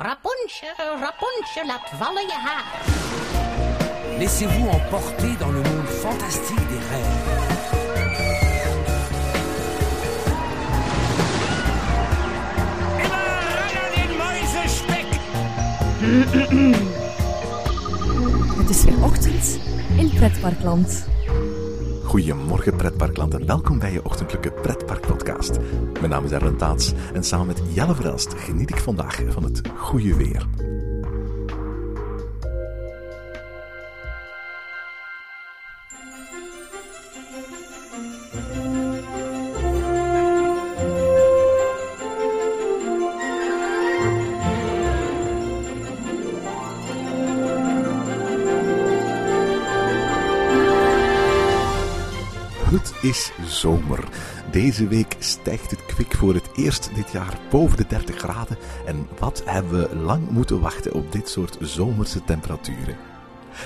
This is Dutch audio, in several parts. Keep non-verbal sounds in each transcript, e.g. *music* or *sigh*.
Rapunzel, Rapunzel, laat vallen je haar. Laissez-vous emporter dans le monde fantastique des rêves. Het is weer ochtend in Pretparkland. Goedemorgen pretparkland en welkom bij je ochtendelijke pretparkpodcast. Mijn naam is Erwin Taats en samen met Jelle Verelst geniet ik vandaag van het goede weer. Zomer. Deze week stijgt het kwik voor het eerst dit jaar boven de 30 graden. En wat hebben we lang moeten wachten op dit soort zomerse temperaturen?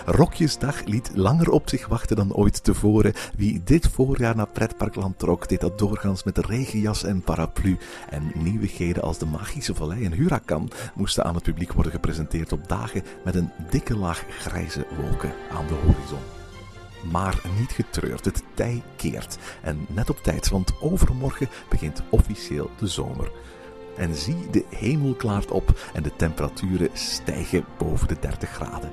Rokjesdag liet langer op zich wachten dan ooit tevoren. Wie dit voorjaar naar pretparkland trok, deed dat doorgaans met regenjas en paraplu. En nieuwigheden als de Magische Vallei en Huracan moesten aan het publiek worden gepresenteerd op dagen met een dikke laag grijze wolken aan de horizon. Maar niet getreurd, het tij keert. En net op tijd, want overmorgen begint officieel de zomer. En zie, de hemel klaart op en de temperaturen stijgen boven de 30 graden.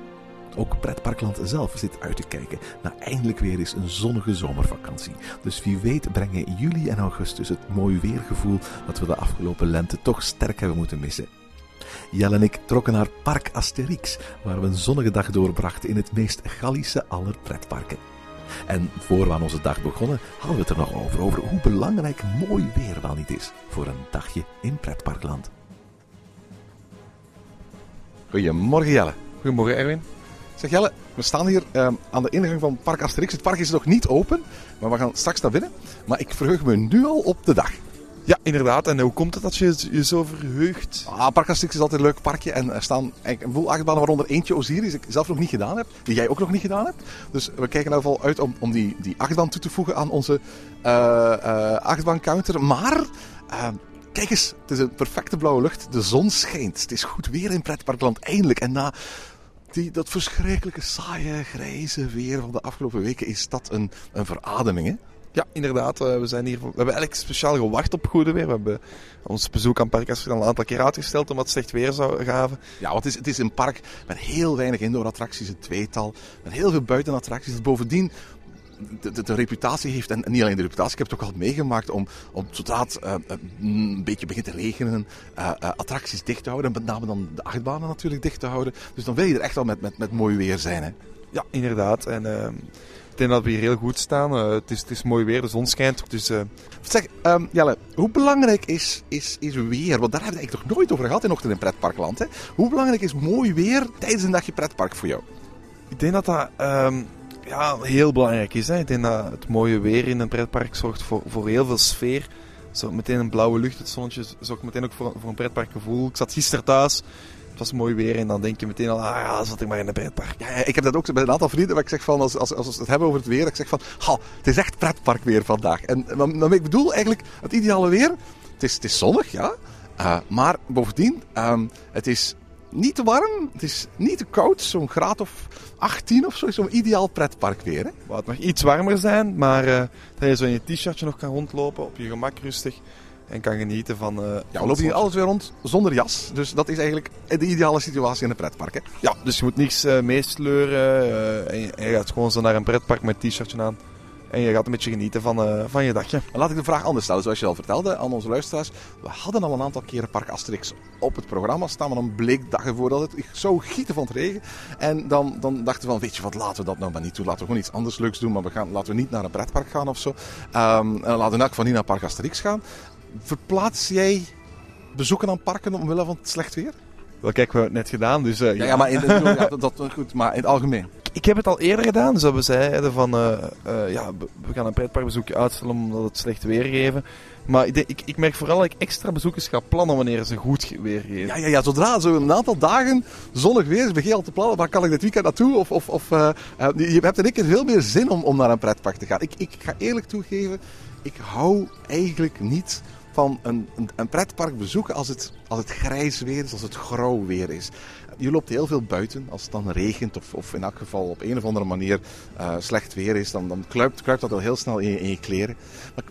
Ook Pretparkland zelf zit uit te kijken naar eindelijk weer eens een zonnige zomervakantie. Dus wie weet brengen juli en augustus het mooi weergevoel dat we de afgelopen lente toch sterk hebben moeten missen. Jelle en ik trokken naar Park Asterix, waar we een zonnige dag doorbrachten in het meest Gallische aller pretparken. En voor we aan onze dag begonnen, hadden we het er nog over, over hoe belangrijk mooi weer wel niet is voor een dagje in pretparkland. Goedemorgen Jelle. Goedemorgen Erwin. Zeg Jelle, we staan hier ehm, aan de ingang van Park Asterix. Het park is nog niet open, maar we gaan straks naar binnen. Maar ik verheug me nu al op de dag. Ja, inderdaad. En hoe komt het dat je je zo verheugt? Ah, is altijd een leuk parkje en er staan een boel achtbanen, waaronder eentje Osiris, die ik zelf nog niet gedaan heb, die jij ook nog niet gedaan hebt. Dus we kijken ieder geval uit om, om die, die achtbaan toe te voegen aan onze uh, uh, achtbaancounter. Maar, uh, kijk eens, het is een perfecte blauwe lucht, de zon schijnt. Het is goed weer in pretparkland, eindelijk. En na die, dat verschrikkelijke saaie, grijze weer van de afgelopen weken is dat een, een verademing, hè? Ja, inderdaad. We, zijn hier, we hebben eigenlijk speciaal gewacht op goede weer. We hebben ons bezoek aan Park al een aantal keer uitgesteld omdat het slecht weer zou gaven. Ja, want het is, het is een park met heel weinig indoor-attracties, een tweetal. Met heel veel buitenattracties. Dat bovendien de, de, de, reputatie heeft, en niet alleen de reputatie, ik heb het ook al meegemaakt om, om zodra het uh, een beetje begint te regenen, uh, uh, attracties dicht te houden. En met name dan de achtbanen natuurlijk dicht te houden. Dus dan wil je er echt wel met, met, met mooi weer zijn. Hè? Ja, inderdaad. En ik denk dat we hier heel goed staan. het, is, het is mooi weer, de zon schijnt. Dus, Zeg, um, Jelle, hoe belangrijk is, is, is weer? Want daar hebben we het eigenlijk nog nooit over gehad in Ochtend in Pretparkland. Hè? Hoe belangrijk is mooi weer tijdens een dagje pretpark voor jou? Ik denk dat dat... Um ja, heel belangrijk is. Hè. Ik denk dat het mooie weer in een pretpark zorgt voor, voor heel veel sfeer. Zo meteen een blauwe lucht, het zonnetje zorgt meteen ook voor, voor een pretparkgevoel. Ik zat gisteren thuis, het was mooi weer en dan denk je meteen al, ah zat ik maar in een pretpark. Ja, ik heb dat ook bij een aantal vrienden waar ik zeg van, als, als, als we het hebben over het weer, ik zeg van, ha, het is echt pretpark weer vandaag. En dan ik bedoel eigenlijk het ideale weer. Het is, het is zonnig, ja. Uh, maar bovendien, um, het is niet te warm, het is niet te koud, zo'n graad of 18 of zo, zo'n ideaal pretpark weer. Hè? Het mag iets warmer zijn, maar uh, dat je zo in je t-shirtje nog kan rondlopen, op je gemak rustig. En kan genieten van... Uh, ja, we lopen hier alles weer rond zonder jas. Dus dat is eigenlijk de ideale situatie in een pretpark. Hè? Ja, dus je moet niks uh, meesleuren. Uh, en, je, gaat gewoon zo naar een pretpark met t-shirtje aan. En je gaat een beetje genieten van, uh, van je dagje. Laat ik de vraag anders stellen. Zoals je al vertelde aan onze luisteraars. We hadden al een aantal keren Park Asterix op het programma staan. Maar dan bleek dagen voordat het zou gieten van het regen. En dan, dan dachten we van, weet je wat, laten we dat nou maar niet doen. Laten we gewoon iets anders leuks doen. Maar we gaan, laten we niet naar een pretpark gaan of zo. Um, en laten we in elk geval niet naar Park Asterix gaan. Verplaats jij bezoeken aan parken omwille van het slecht weer? Wel, kijk, we hebben het net gedaan, dus... Uh, ja, ja, maar in, *laughs* ja, dat, dat, goed, maar in het algemeen. Ik heb het al eerder gedaan, dus we zeiden van, uh, uh, ja, we gaan een pretparkbezoekje uitstellen omdat het slecht weer geven. Maar ik, ik, ik, merk vooral dat ik extra bezoekers ga plannen wanneer ze goed weer geven. Ja, ja, ja zodra zo een aantal dagen zonnig weer is, begin je al te plannen, waar kan ik dit weekend naartoe? Of, of, of uh, je hebt in één keer veel meer zin om, om naar een pretpark te gaan. Ik, ik ga eerlijk toegeven, ik hou eigenlijk niet van een, een, een pretpark bezoeken als het, als het grijs weer is, als het grauw weer is. Je loopt heel veel buiten. Als het dan regent of, of in elk geval op een of andere manier eh, slecht weer is, dan, dan kruipt, dat al heel snel in je, in je kleren.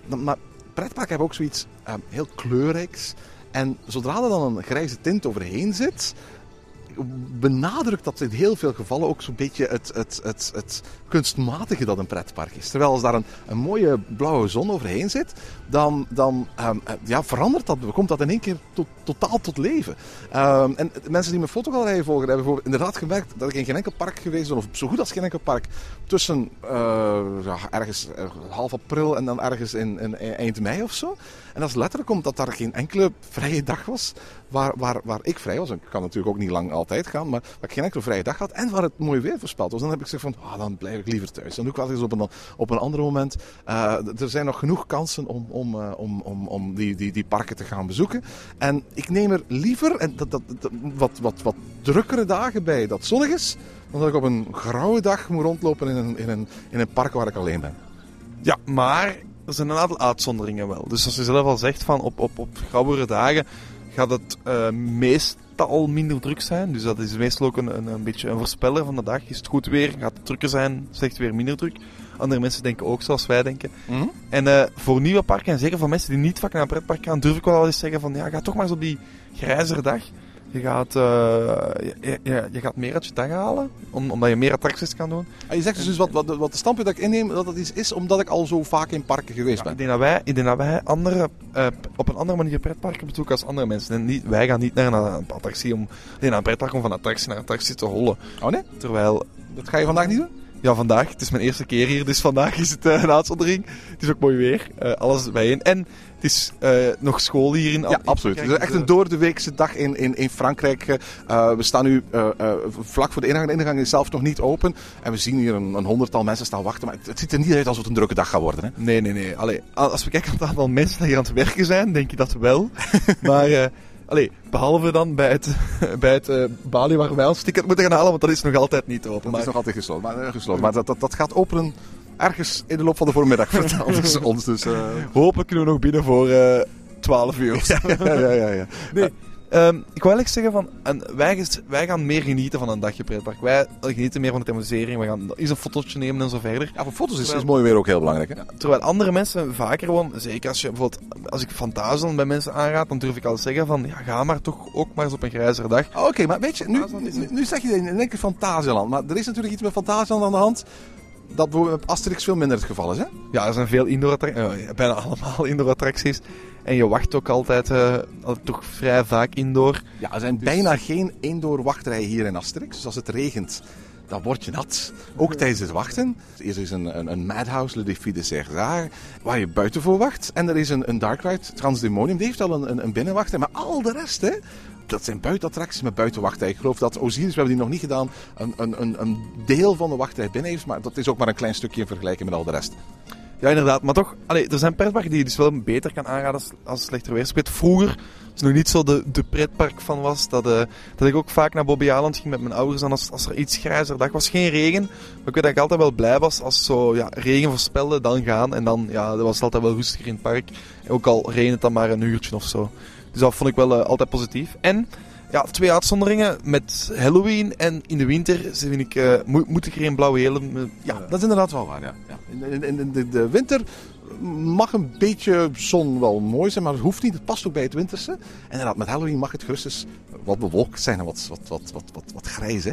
Maar, maar pretparken hebben ook zoiets eh, heel kleurrijks. En zodra er dan een grijze tint overheen zit, benadrukt dat in heel veel gevallen ook zo'n beetje het, het, het, het kunstmatige dat een pretpark is. Terwijl als daar een, een mooie blauwe zon overheen zit, dan, dan ehm, eh, ja, verandert dat, komt dat in één keer tot, totaal tot leven. Ehm, en mensen die mijn fotogalerie volgen, hebben bijvoorbeeld inderdaad gemerkt dat ik in geen enkel park geweest ben, of zo goed als geen enkel park, tussen ja, ergens uh, half april en dan ergens in, in, eind mei of zo. En dat is letterlijk omdat daar geen enkele vrije dag was waar, waar, waar ik vrij was. Ik kan natuurlijk ook niet lang altijd gaan, maar waar ik geen enkele vrije dag had en waar het mooi weer voorspeld was. Dan heb ik gezegd van, ah, dan blijf ik liever thuis. Dan doe ik wel eens op een, op een ander moment. Uh, er zijn nog genoeg kansen om, om, uh, om, om, om die, die, die parken te gaan bezoeken. En ik neem er liever en dat, dat, dat, wat, wat, wat drukkere dagen bij dat zonnig is, dan dat ik op een grauwe dag moet rondlopen in een, in een, in een park waar ik alleen ben. Ja, maar er zijn een aantal uitzonderingen wel. Dus als je zelf al zegt van op, op, op grauwere dagen gaat het uh, meestal minder druk zijn. Dus dat is meestal ook een, een, een, beetje een voorspeller van de dag. Is het goed weer, gaat het drukker zijn, slecht weer minder druk. Andere mensen denken ook zoals wij denken. Mm -hmm. En uh, voor nieuwe parken, en zeker voor mensen die niet vaak naar een pretpark gaan, durf ik wel eens zeggen van ja, ga toch maar eens op die grijzere dag. Je gaat, uh, je, je, je, gaat meer uit je dag halen, om, omdat je meer attracties kan doen. En je zegt dus, dus wat, wat, wat de standpunt dat ik inneem, dat het iets is omdat ik al zo vaak in parken geweest ja, ben. Ik denk dat wij, ik denk dat wij andere, uh, op een andere manier pretparken bezoeken als andere mensen. En niet, wij gaan niet naar een attractie om, nee, naar een pretpark om van attractie naar attractie te hollen. Oh nee? Terwijl... Dat ga je vandaag niet doen? Ja, vandaag. Het is mijn eerste keer hier, dus vandaag is het uh, een uitzondering. Het is ook mooi weer. Uh, alles bijeen. En het is uh, nog school hier in Ja, absoluut. Het is echt een door de weekse dag in, in, in Frankrijk. we staan nu vlak voor de ingang. De ingang is zelf nog niet open. En we zien hier een, een honderdtal mensen staan wachten. Maar het, het, ziet er niet uit alsof het een drukke dag gaat worden. Hè? Nee, nee, nee. Allee, als we kijken naar het aantal mensen die hier aan het werken zijn, denk je dat wel. *laughs* maar... Allee, behalve dan bij het, *laughs* bij het uh, balie waar wij ons ticket moeten gaan halen, want dat is nog altijd niet open. Dat maar... is nog altijd gesloten. Maar, uh, gesloten. maar dat, dat, dat gaat openen ergens in de loop van de voormiddag, *laughs* vertelde ze ons. Dus, uh... Hopelijk kunnen we nog binnen voor 12 uur. ja, *laughs* ja, ja, ja, ja. Nee. Um, ik wil eigenlijk zeggen van, en wij, wij gaan meer genieten van een dagje pretpark. Wij genieten meer van de thematisering. We gaan eens een fotootje nemen en zo verder. Ja, voor foto's is, terwijl, is mooi weer ook heel belangrijk. Hè? Ja, terwijl andere mensen vaker gewoon, zeker als je bijvoorbeeld, als ik Fantasyland bij mensen aanraad, dan durf ik al zeggen van, ja, ga maar toch ook maar eens op een grijzere dag. Oh, Oké, okay, maar weet je, nu, nu, nu zeg je in één keer Fantasyland, maar er is natuurlijk iets met Fantasyland aan de hand dat bijvoorbeeld met Asterix veel minder het geval is, hè? Ja, er zijn veel indoor attracties, uh, bijna allemaal *laughs* indoor attracties. En je wacht ook altijd, uh, toch vrij vaak indoor. Ja, er zijn dus... bijna geen indoor wachtrijen hier in Asterix. Dus als het regent, dan word je nat. Ook tijdens het wachten. Eerst is een, een, een Madhouse, Le Défi de waar je buiten voor wacht. En er is een, een Dark Ride, Transdemonium, die heeft al een, een, een binnenwachter. Maar al de rest, hè, dat zijn buitenattracties met buitenwachtrij. Ik geloof dat Osiris, we hebben die nog niet gedaan, een, een, een deel van de wachtrij binnen heeft. Maar dat is ook maar een klein stukje in vergelijking met al de rest. Ja, inderdaad. Maar toch, allee, er zijn pretparken die je dus wel beter kan aanraden als, als slechter weer. Vroeger, is nog niet zo de, de pretpark van was, dat, uh, dat ik ook vaak naar Bobby Aland ging met mijn ouders. En als, als er iets grijzer dag was, geen regen. Maar ik weet dat ik altijd wel blij was als zo ja, regen voorspelde, dan gaan. En dan ja, dat was het altijd wel rustiger in het park. Ook al regent het dan maar een uurtje of zo. Dus dat vond ik wel uh, altijd positief. En ja, twee uitzonderingen. Met Halloween en in de winter vind ik, uh, moet, moet ik er een blauwe helm. Uh, ja, dat is inderdaad wel waar. Ja. ja. In, in, in de, de, winter mag een beetje zon wel mooi zijn, maar het hoeft niet. Het past ook bij het winterse. En inderdaad, met Halloween mag het gerust eens wat bewolkt zijn en wat, wat, wat, wat, wat, wat grijs. Hè?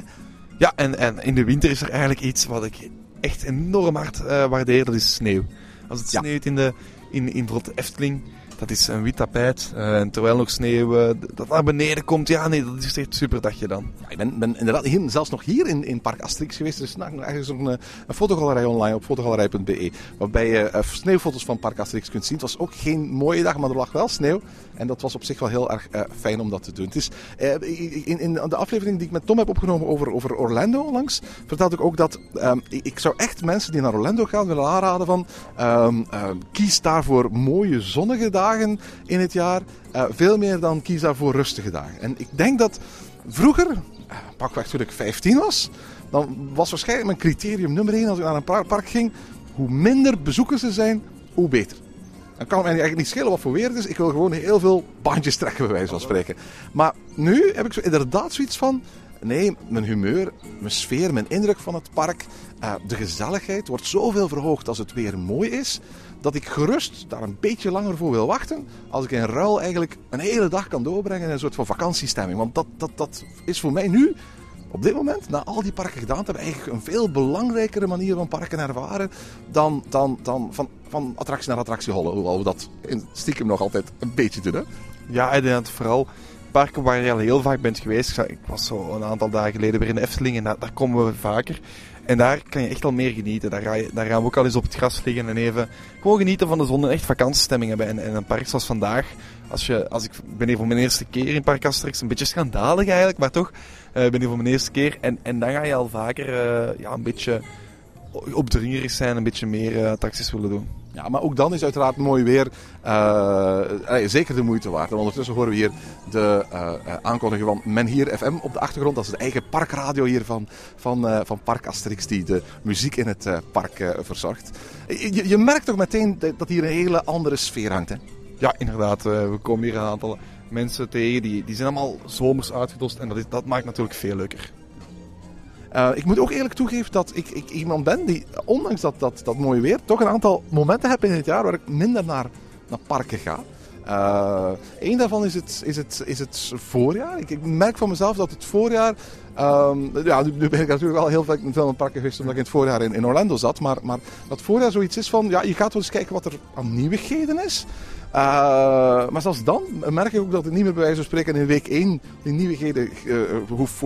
Ja, en, en in de winter is er eigenlijk iets wat ik echt enorm hard uh, waardeer. Dat is sneeuw. Als het ja. sneeuwt in, de, in, in bijvoorbeeld de Efteling, dat is een wit tapijt. Uh, en terwijl nog sneeuw uh, dat naar beneden komt, ja nee, dat is echt super dagje dan. Ik ben, ben inderdaad hier, zelfs nog hier in, in Park Asterix geweest. Er is nou, eigenlijk een, een fotogalerij online op fotogalerij.be. Waarbij je sneeuwfoto's van Park Asterix kunt zien. Het was ook geen mooie dag, maar er lag wel sneeuw. En dat was op zich wel heel erg fijn om dat te doen. Het is, in, in de aflevering die ik met Tom heb opgenomen over, over Orlando onlangs, vertelde ik ook dat um, ik zou echt mensen die naar Orlando gaan willen aanraden van um, kies daarvoor mooie zonnige dagen in het jaar. Uh, veel meer dan kies daarvoor rustige dagen. En ik denk dat vroeger, pakweg toen ik 15 was, dan was waarschijnlijk mijn criterium nummer 1 als ik naar een park ging. Hoe minder bezoekers er zijn, hoe beter. Dan kan het mij eigenlijk niet schelen wat voor weer het is. Ik wil gewoon heel veel bandjes trekken, bij wijze van spreken. Maar nu heb ik zo inderdaad zoiets van... Nee, mijn humeur, mijn sfeer, mijn indruk van het park, eh, de gezelligheid wordt zoveel verhoogd als het weer mooi is, dat ik gerust daar een beetje langer voor wil wachten. Als ik in ruil eigenlijk een hele dag kan doorbrengen in een soort van vakantiestemming. Want dat, dat, dat is voor mij nu, op dit moment, na al die parken gedaan te hebben, eigenlijk een veel belangrijkere manier van parken ervaren dan, dan, dan van, van attractie naar attractie hollen. Hoewel we dat in stiekem nog altijd een beetje doen. Hè? Ja, dat vooral parken waar je al heel vaak bent geweest. Ik was zo een aantal dagen geleden weer in Efteling en daar, daar komen we vaker. En daar kan je echt al meer genieten. Daar, ga je, daar gaan we ook al eens op het gras liggen en even gewoon genieten van de zon en echt vakantiestemming hebben. En, en een park zoals vandaag, als, je, als ik ben hier voor mijn eerste keer in Park Asterix, een beetje schandalig eigenlijk, maar toch, ik ben hier voor mijn eerste keer. En, en dan ga je al vaker eh, ja, een beetje opdringerig zijn, een beetje meer eh, attracties willen doen. Ja, maar ook dan is uiteraard mooi weer zeker de moeite waard. En ondertussen horen we hier de eh, aankondiging van Menhier FM op de achtergrond. Dat is de eigen parkradio hier van, van, eh, van Park Asterix die de muziek in het park verzorgt. Je, je merkt toch meteen dat hier een hele andere sfeer hangt, hè? Ja, inderdaad. eh, we komen hier een aantal mensen tegen die, die zijn allemaal zomers uitgedost. En dat, is, dat maakt natuurlijk veel leuker. Eh, ik moet ook eerlijk toegeven dat ik, ik iemand ben die, ondanks dat, dat, dat mooie weer, toch een aantal momenten heb in het jaar waar ik minder naar, naar parken ga. Eén Eén daarvan is het, is, het, is het voorjaar. Ik, ik merk van mezelf dat het voorjaar. ehm, ja, nu, ben ik natuurlijk wel heel veel in veel parken geweest omdat ik in het voorjaar in, in Orlando zat. Maar, maar dat voorjaar zoiets is van. Ja, je gaat wel eens kijken wat er aan nieuwigheden is. Eh, maar zelfs dan merk ik ook dat ik niet meer bij wijze van spreken in week 1 die nieuwigheden eh,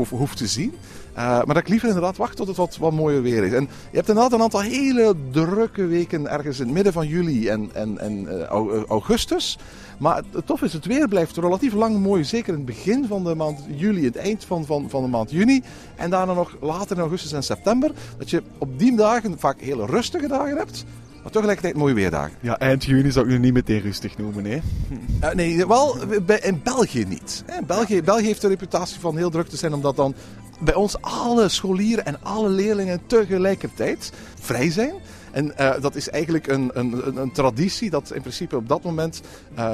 hoef, te zien. Eh, maar dat ik liever inderdaad wacht tot het wat, wat mooier weer is. En je hebt inderdaad een aantal hele drukke weken ergens in het midden van juli en, en, en au- augustus. Maar het tof is, het weer blijft relatief lang mooi. Zeker in het begin van de maand juli, het eind van, van, van de maand juni. En daarna nog later in augustus en september. Dat je op die dagen vaak hele rustige dagen hebt. Maar tegelijkertijd mooie weerdagen. Ja, eind juni zou ik nu niet meteen rustig noemen, hè. Eh, nee, wel in België niet. België, België heeft de reputatie van heel druk te zijn, omdat dan bij ons alle scholieren en alle leerlingen tegelijkertijd vrij zijn. En eh, dat is eigenlijk een, een, een, een traditie dat in principe op dat moment eh,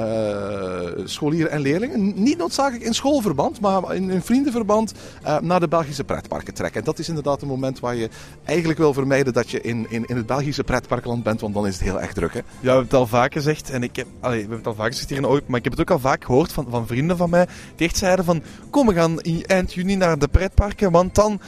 scholieren en leerlingen, niet noodzakelijk in schoolverband, maar in, in vriendenverband, eh, naar de Belgische pretparken trekken. En dat is inderdaad een moment waar je eigenlijk wil vermijden dat je in, in, in het Belgische pretparkland bent, want dan is het heel erg druk. Hè? Ja, we hebben het al vaak gezegd. En ik heb, we hebben het al vaak gezegd hier in Ooit, maar ik heb het ook al vaak gehoord van, van vrienden van mij. Die echt zeiden van, kom we gaan in eind juni naar de pretparken, want dan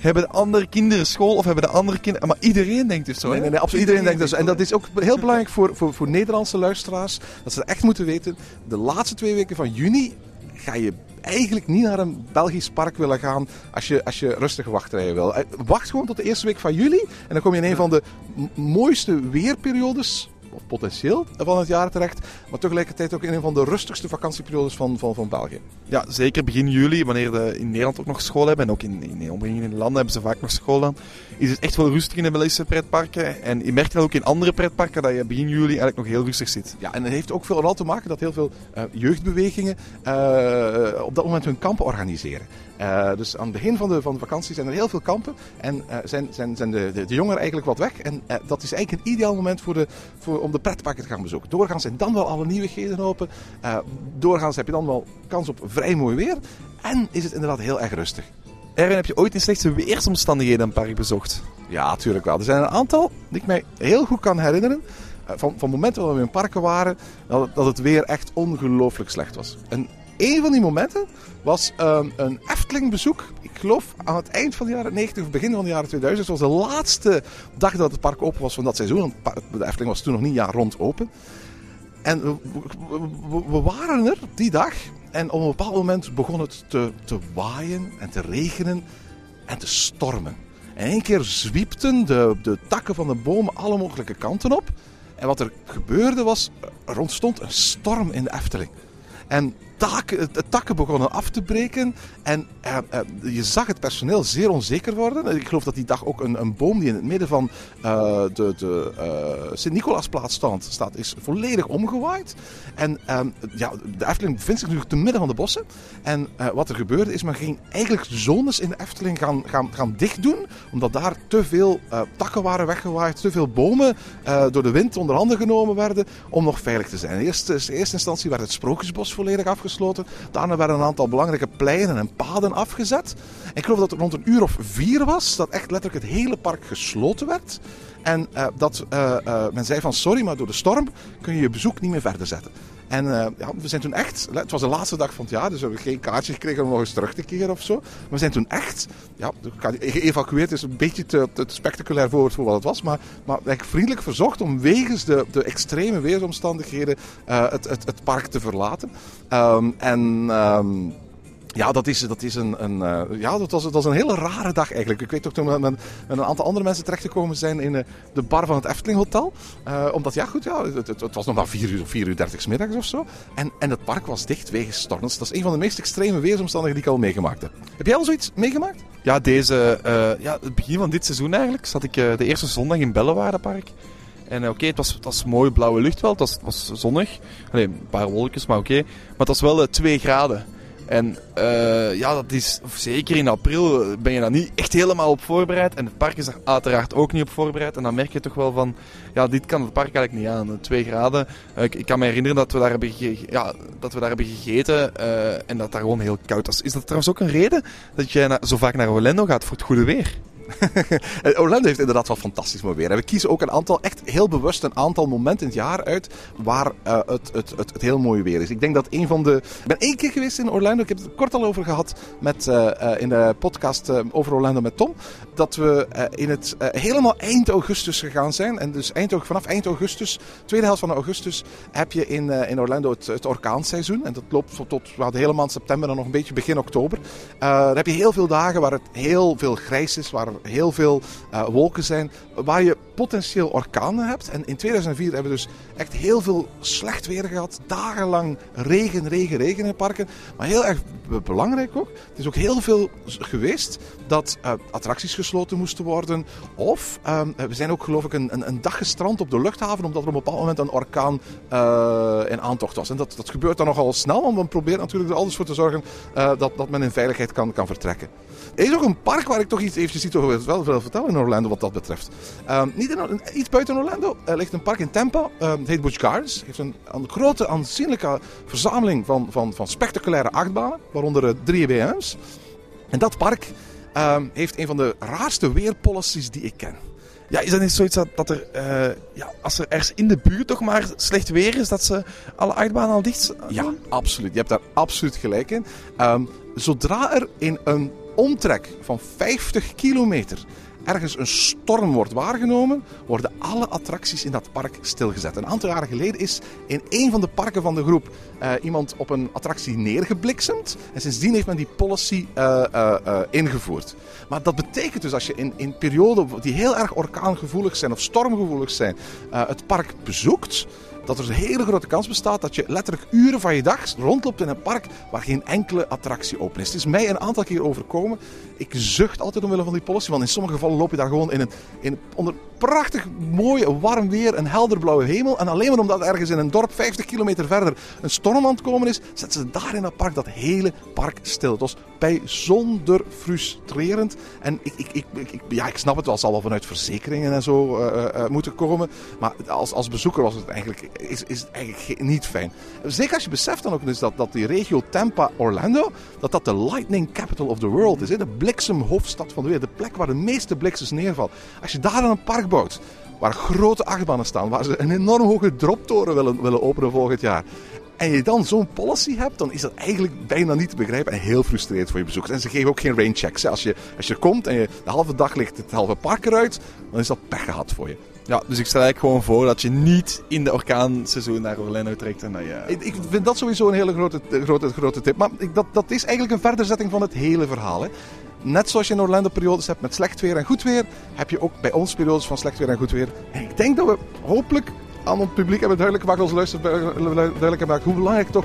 hebben de andere kinderen school of hebben de andere kinderen... Maar iedereen denkt dus zo, Nee, nee, nee, absoluut. Iedereen denkt dus. En dat is ook heel belangrijk voor, voor, voor Nederlandse luisteraars. Dat ze echt moeten weten. De laatste twee weken van juni ga je eigenlijk niet naar een Belgisch park willen gaan als je, als je rustige wachtrijen wil. Eh, Wacht gewoon tot de eerste week van juli. En dan kom je in een van de mooiste weerperiodes. Of potentieel van het jaar terecht. Maar tegelijkertijd ook in een van de rustigste vakantieperiodes van, van, van België. Ja, zeker begin juli, wanneer de in Nederland ook nog school hebben. En ook in, in de omringende landen hebben ze vaak nog school dan. Is het echt wel rustig in de Belgische pretparken. En je merkt dat ook in andere pretparken dat je begin juli eigenlijk nog heel rustig zit. Ja, en het heeft ook vooral te maken dat heel veel eh, jeugdbewegingen eh, op dat moment hun kampen organiseren. Eh, dus aan het begin van de, van de vakantie zijn er heel veel kampen en zijn, zijn, zijn de, de, de jongeren eigenlijk wat weg. En dat is eigenlijk een ideaal moment voor de, voor, om de pretparken te gaan bezoeken. Doorgaans zijn dan wel alle nieuwigheden open. Eh, doorgaans heb je dan wel kans op vrij mooi weer. En is het inderdaad heel erg rustig. Erwin, heb je ooit in slechtste weersomstandigheden een park bezocht? Ja, natuurlijk wel. Er zijn een aantal die ik mij heel goed kan herinneren. Eh, Van, van momenten waar we in parken waren, dat het, dat het weer echt ongelooflijk slecht was. En een van die momenten was ehm, een Efteling-bezoek. Ik geloof aan het eind van de jaren 90 of begin van de jaren 2000. Het was de laatste dag dat het park open was van dat seizoen. De Efteling was toen nog niet jaar rond open. En we, we- waren er die dag. En op een bepaald moment begon het te, te waaien en te regenen en te stormen. En één keer zwiepten de, de takken van de bomen alle mogelijke kanten op. En wat er gebeurde was, er ontstond een storm in de Efteling. En het takken begonnen af te breken. En eh, eh, je zag het personeel zeer onzeker worden. Ik geloof dat die dag ook een, een boom die in het midden van eh, de, de Sint-Nicolaasplaats staat, is volledig omgewaaid. En ehm, ja, de Efteling bevindt zich nu te midden van de bossen. En wat er gebeurde is, men ging eigenlijk zones in de Efteling gaan, gaan, gaan dicht doen. Omdat daar te veel takken waren weggewaaid, te veel bomen door de wind onder handen genomen werden om nog veilig te zijn. In eerste instantie werd het Sprookjesbos volledig afgesloten. Daarna werden een aantal belangrijke pleinen en paden afgezet. Ik geloof dat het rond een uur of vier was dat echt letterlijk het hele park gesloten werd. En eh, dat eh, eh, men zei van sorry, maar door de storm kun je je bezoek niet meer verder zetten. En eh, ja, we zijn toen echt, het was de laatste dag van het jaar, dus we hebben geen kaartje gekregen om nog eens terug te keren of zo. Maar we zijn toen echt, ja, geëvacueerd is een beetje te, spectaculair voor, voor wat het was, maar, maar eigenlijk vriendelijk verzocht om wegens de, de extreme weersomstandigheden eh, het, het, het park te verlaten. Ehm, en... ehm, ja, dat is, dat is een, een, eh, ja, dat was, dat was een hele rare dag eigenlijk. Ik weet ook toen we met, met een aantal andere mensen terechtgekomen zijn in eh, de bar van het Efteling Hotel. Eh, omdat, ja goed, ja, het, het, was nog maar 4 uur, 4 uur 30 's middags of zo. En, en het park was dicht wegens storms. Dat is een van de meest extreme weersomstandigheden die ik al meegemaakt heb. Heb jij al zoiets meegemaakt? Ja, deze, ja, het begin van dit seizoen eigenlijk zat ik de eerste zondag in Bellewaardepark. En oké, het, was, het was mooi blauwe lucht wel, het was, was zonnig. Allee, een paar wolkjes, maar oké. Maar het was wel eh, 2 graden. En eh, ja, dat is, zeker in april eh, ben je daar niet echt helemaal op voorbereid. En het park is daar uiteraard ook niet op voorbereid. En dan merk je toch wel van, ja, dit kan het park eigenlijk niet aan. 2 graden. Eh, ik, ik kan me herinneren dat we daar hebben, ja, dat we daar hebben gegeten eh, en dat daar gewoon heel koud was. Is dat trouwens ook een reden dat jij zo vaak naar Orlando gaat voor het goede weer? *laughs* Eh, Orlando heeft inderdaad wel fantastisch mooi weer. En we kiezen ook een aantal, echt heel bewust een aantal momenten in het jaar uit waar eh, het, het, het, het heel mooi weer is. Ik denk dat een van de... Ik ben één keer geweest in Orlando. Ik heb het kort al over gehad met, eh, in de podcast over Orlando met Tom. Dat we in het helemaal eind augustus gegaan zijn. En dus eind, vanaf eind augustus, tweede helft van augustus, heb je in, in Orlando het, het orkaanseizoen. En dat loopt tot, tot well, de hele maand september en nog een beetje begin oktober. Dan heb je heel veel dagen waar het heel veel grijs is, waar heel veel eh, wolken zijn, waar je potentieel orkanen hebt. En in 2004 hebben we dus echt heel veel slecht weer gehad. Dagenlang regen, regen, regen in parken. Maar heel erg belangrijk ook, het is ook heel veel geweest dat eh, attracties gesloten moesten worden. Of ehm, we zijn ook geloof ik een, een, dag gestrand op de luchthaven, omdat er op een bepaald moment een orkaan eh, in aantocht was. En dat, dat gebeurt dan nogal snel, want we proberen natuurlijk er alles voor te zorgen eh, dat, dat men in veiligheid kan, kan vertrekken. Er is ook een park waar ik toch iets eventjes iets over wil wil vertellen in Orlando wat dat betreft. Ehm, niet in, iets buiten Orlando ligt een park in Tampa. Ehm, het heet Busch Gardens. Het heeft een, een grote, aanzienlijke verzameling van, van, van spectaculaire achtbanen, waaronder drie BM's. En dat park ehm, heeft een van de raarste weerpolicies die ik ken. Ja, is dat niet zoiets dat, dat er, eh, ja, als er ergens in de buurt toch maar slecht weer is, dat ze alle achtbanen al dicht Ja, absoluut. Je hebt daar absoluut gelijk in. Ehm, zodra er in een omtrek van 50 kilometer ergens een storm wordt waargenomen, worden alle attracties in dat park stilgezet. Een aantal jaren geleden is in een van de parken van de groep eh, iemand op een attractie neergebliksemd. En sindsdien heeft men die policy eh, eh, ingevoerd. Maar dat betekent dus als je in, in perioden die heel erg orkaangevoelig zijn of stormgevoelig zijn, het park bezoekt, dat er een hele grote kans bestaat dat je letterlijk uren van je dag rondloopt in een park waar geen enkele attractie open is. Het is mij een aantal keer overkomen. Ik zucht altijd omwille van die policy, want in sommige gevallen loop je daar gewoon in een, in, onder prachtig mooi warm weer, een helderblauwe hemel. En alleen maar omdat ergens in een dorp 50 kilometer verder een storm aan het komen is, zetten ze daar in dat park dat hele park stil. Het was bijzonder frustrerend. En ik, ik, ik, ja, ik snap het wel, het zal wel vanuit verzekeringen en zo eh, eh, moeten komen. Maar als, als bezoeker was het eigenlijk, is, is het eigenlijk ge- niet fijn. Zeker als je beseft dan ook dus dat, dat die regio Tampa-Orlando, dat dat de lightning capital of the world is. Hè? De bliksemhoofdstad van de wereld. De plek waar de meeste bliksems neervallen. Als je daar dan een park bouwt, waar grote achtbanen staan, waar ze een enorm hoge droptoren willen, willen openen volgend jaar. En je dan zo'n policy hebt, dan is dat eigenlijk bijna niet te begrijpen en heel frustrerend voor je bezoekers. En ze geven ook geen rainchecks. Als je, als je komt en je de halve dag ligt het halve park eruit, dan is dat pech gehad voor je. Ja, dus ik stel eigenlijk gewoon voor dat je niet in de orkaanseizoen naar Orlando trekt. En dat je... Ik, ik vind dat sowieso een hele grote, grote, grote tip. Maar ik, dat, dat is eigenlijk een verderzetting van het hele verhaal. Hè. Net zoals je in Orlando periodes hebt met slecht weer en goed weer, heb je ook bij ons periodes van slecht weer en goed weer. En ik denk dat we hopelijk aan het publiek hebben duidelijk gemaakt, onze luisteraars duidelijk gemaakt, hoe belangrijk toch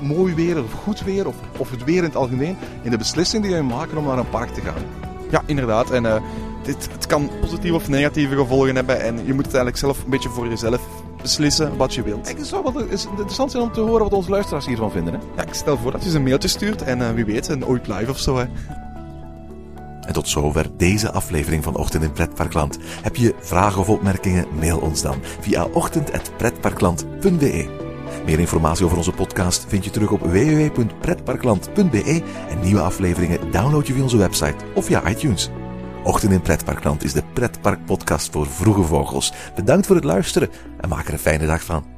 mooi weer of goed weer of, of het weer in het algemeen in de beslissing die je maken om naar een park te gaan. Ja, inderdaad. En eh, dit, het kan positieve of negatieve gevolgen hebben. En je moet het eigenlijk zelf een beetje voor jezelf beslissen wat je wilt. Het zou wel is interessant zijn om te horen wat onze luisteraars hiervan vinden. Hè? Ja, ik stel voor dat je ze een mailtje stuurt en eh, wie weet, een ooit live of zo. Hè. En tot zover deze aflevering van Ochtend in Pretparkland. Heb je vragen of opmerkingen? Mail ons dan via ochtend.pretparkland.be. Meer informatie over onze podcast vind je terug op www.pretparkland.be en nieuwe afleveringen download je via onze website of via iTunes. Ochtend in Pretparkland is de pretparkpodcast voor vroege vogels. Bedankt voor het luisteren en maak er een fijne dag van.